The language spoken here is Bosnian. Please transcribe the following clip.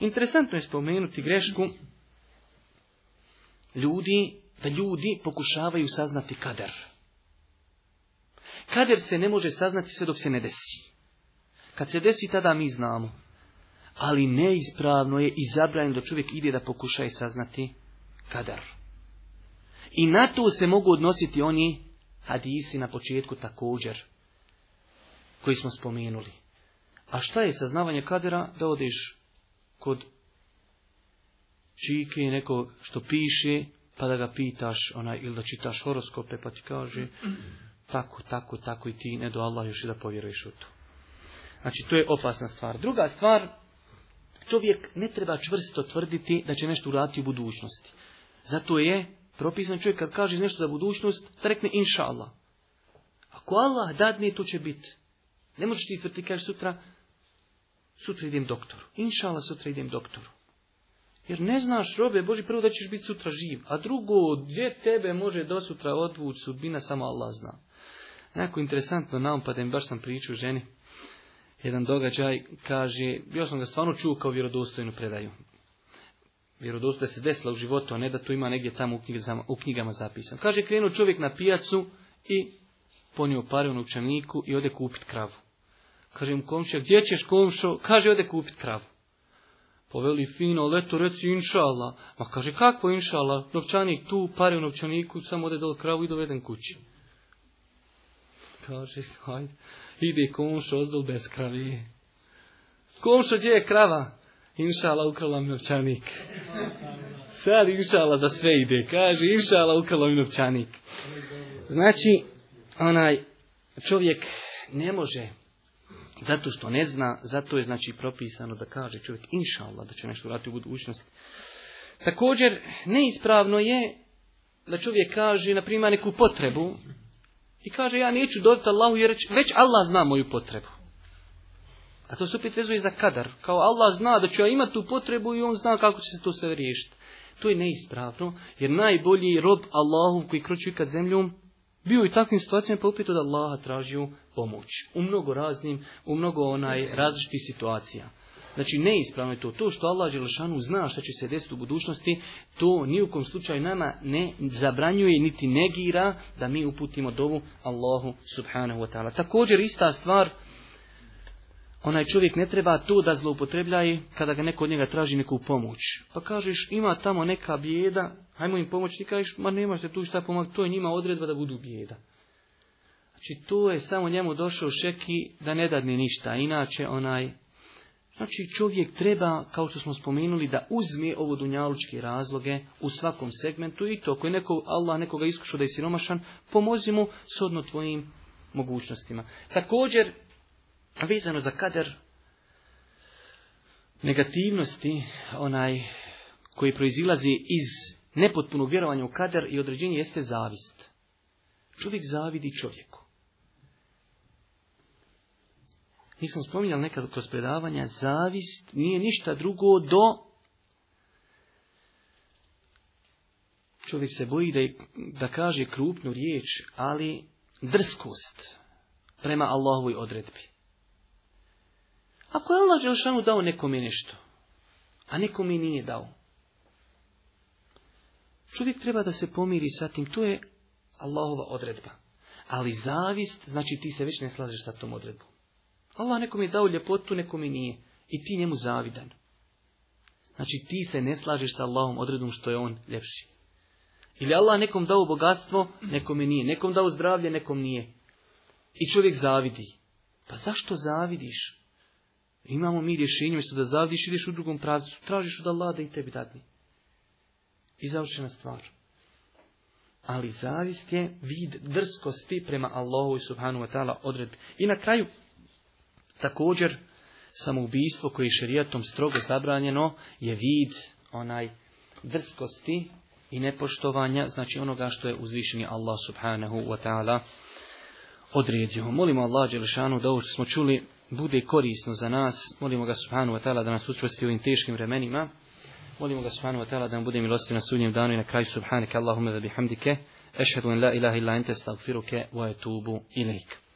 Interesantno je spomenuti grešku ljudi, da ljudi pokušavaju saznati kader. Kader se ne može saznati sve dok se ne desi. Kad se desi, tada mi znamo. Ali neispravno je i zabranjeno da čovjek ide da i saznati kadar. I na to se mogu odnositi oni hadisi na početku također, koji smo spomenuli. A šta je saznavanje kadera? Da odeš kod čike nekog što piše, pa da ga pitaš onaj, ili da čitaš horoskope, pa ti kaže tako, tako, tako i ti ne do Allah još i da povjeruješ u to. Znači, to je opasna stvar. Druga stvar, čovjek ne treba čvrsto tvrditi da će nešto uraditi u budućnosti. Zato je propisan čovjek kad kaže nešto za budućnost, da rekne inša Allah. Ako Allah dadne, to će biti. Ne možeš ti tvrditi, kažeš sutra, sutra idem doktoru. Inšala sutra idem doktoru. Jer ne znaš, robe Boži, prvo da ćeš biti sutra živ, a drugo, gdje tebe može do sutra odvući sudbina, samo Allah zna. Jako interesantno im baš sam pričao ženi, jedan događaj, kaže, bio sam ga stvarno čuo kao vjerodostojnu predaju. Vjerodostoj se desila u životu, a ne da to ima negdje tamo u knjigama zapisan. Kaže, krenuo čovjek na pijacu i ponio pare u novčaniku i ode kupit kravu. Kaže mu komšija, gdje ćeš komšo? Kaže, ode kupit kravu. Poveli fino, leto, reci inšala. Ma kaže, kako inšala? Novčanik tu, pare u novčaniku, samo ode do kravu i doveden kući. Kaže, hajde, ide komšo, ozdol bez kravi. Komšo, gdje je krava? Inšala, ukrala mi novčanik. Sad inšala za sve ide. Kaže, inšala, ukrala mi novčanik. Znači, onaj čovjek ne može zato što ne zna, zato je znači propisano da kaže čovjek inša Allah, da će nešto vratiti u budućnosti. Također, neispravno je da čovjek kaže, na primjer, neku potrebu i kaže ja neću dodati Allahu jer već Allah zna moju potrebu. A to se opet vezuje za kadar. Kao Allah zna da ću ja imati tu potrebu i on zna kako će se to sve riješiti. To je neispravno, jer najbolji rob Allahu koji kroči kad zemljom bio i takvim situacijama pa upitao da Allaha tražio pomoć. U mnogo raznim, u mnogo onaj različitih situacija. Znači neispravno je to. To što Allah zna što će se desiti u budućnosti, to ni u kom slučaju nama ne zabranjuje niti negira da mi uputimo dovu Allahu subhanahu wa ta'ala. Također ista stvar onaj čovjek ne treba to da zloupotrebljaje kada ga neko od njega traži neku pomoć. Pa kažeš ima tamo neka bijeda, hajmo im pomoći. ti kažeš ma nemaš se tu šta pomoći, to je njima odredba da budu bijeda. Znači to je samo njemu došao šeki da ne dadne ništa, inače onaj... Znači čovjek treba, kao što smo spomenuli, da uzme ovo dunjalučke razloge u svakom segmentu i to, ako je neko, Allah nekoga iskušao da je siromašan, pomozi mu odno tvojim mogućnostima. Također, vezano za kader negativnosti, onaj koji proizilazi iz nepotpunog vjerovanja u kader i određenje jeste zavist. Čovjek zavidi čovjeku. Nisam spominjal nekad kroz predavanja, zavist nije ništa drugo do Čovjek se boji da, da kaže krupnu riječ, ali drskost prema Allahovoj odredbi. Ako je Allah Đelšanu dao nekome nešto, a nekome nije dao, čovjek treba da se pomiri sa tim, to je Allahova odredba. Ali zavist, znači ti se već ne slažeš sa tom odredbom. Allah nekom je dao ljepotu, nekom je nije. I ti njemu zavidan. Znači ti se ne slažeš sa Allahom odredbom što je on ljepši. Ili Allah nekom dao bogatstvo, nekom je nije. Nekom dao zdravlje, nekom nije. I čovjek zavidi. Pa zašto zavidiš? Imamo mi rješenje, mjesto da zavdiš, ideš u drugom pravcu, tražiš od Allah da i tebi dadni. I završena stvar. Ali zavist je vid drskosti prema Allahu i subhanu wa ta'ala odred. I na kraju, također, samoubistvo koje je šerijatom strogo zabranjeno je vid onaj drskosti i nepoštovanja, znači onoga što je uzvišeni Allah subhanahu wa ta'ala odredio. Molimo Allah Đelešanu da ovo što smo čuli bude korisno za nas. Molimo ga subhanu wa ta'ala da nas učvrsti u ovim teškim vremenima. Molimo ga subhanu wa ta'ala da nam bude milosti na sudnjem danu i na kraju subhanike Allahumma wa bihamdike. Ešhedu en la ilaha illa ente stagfiruke wa etubu ilaik.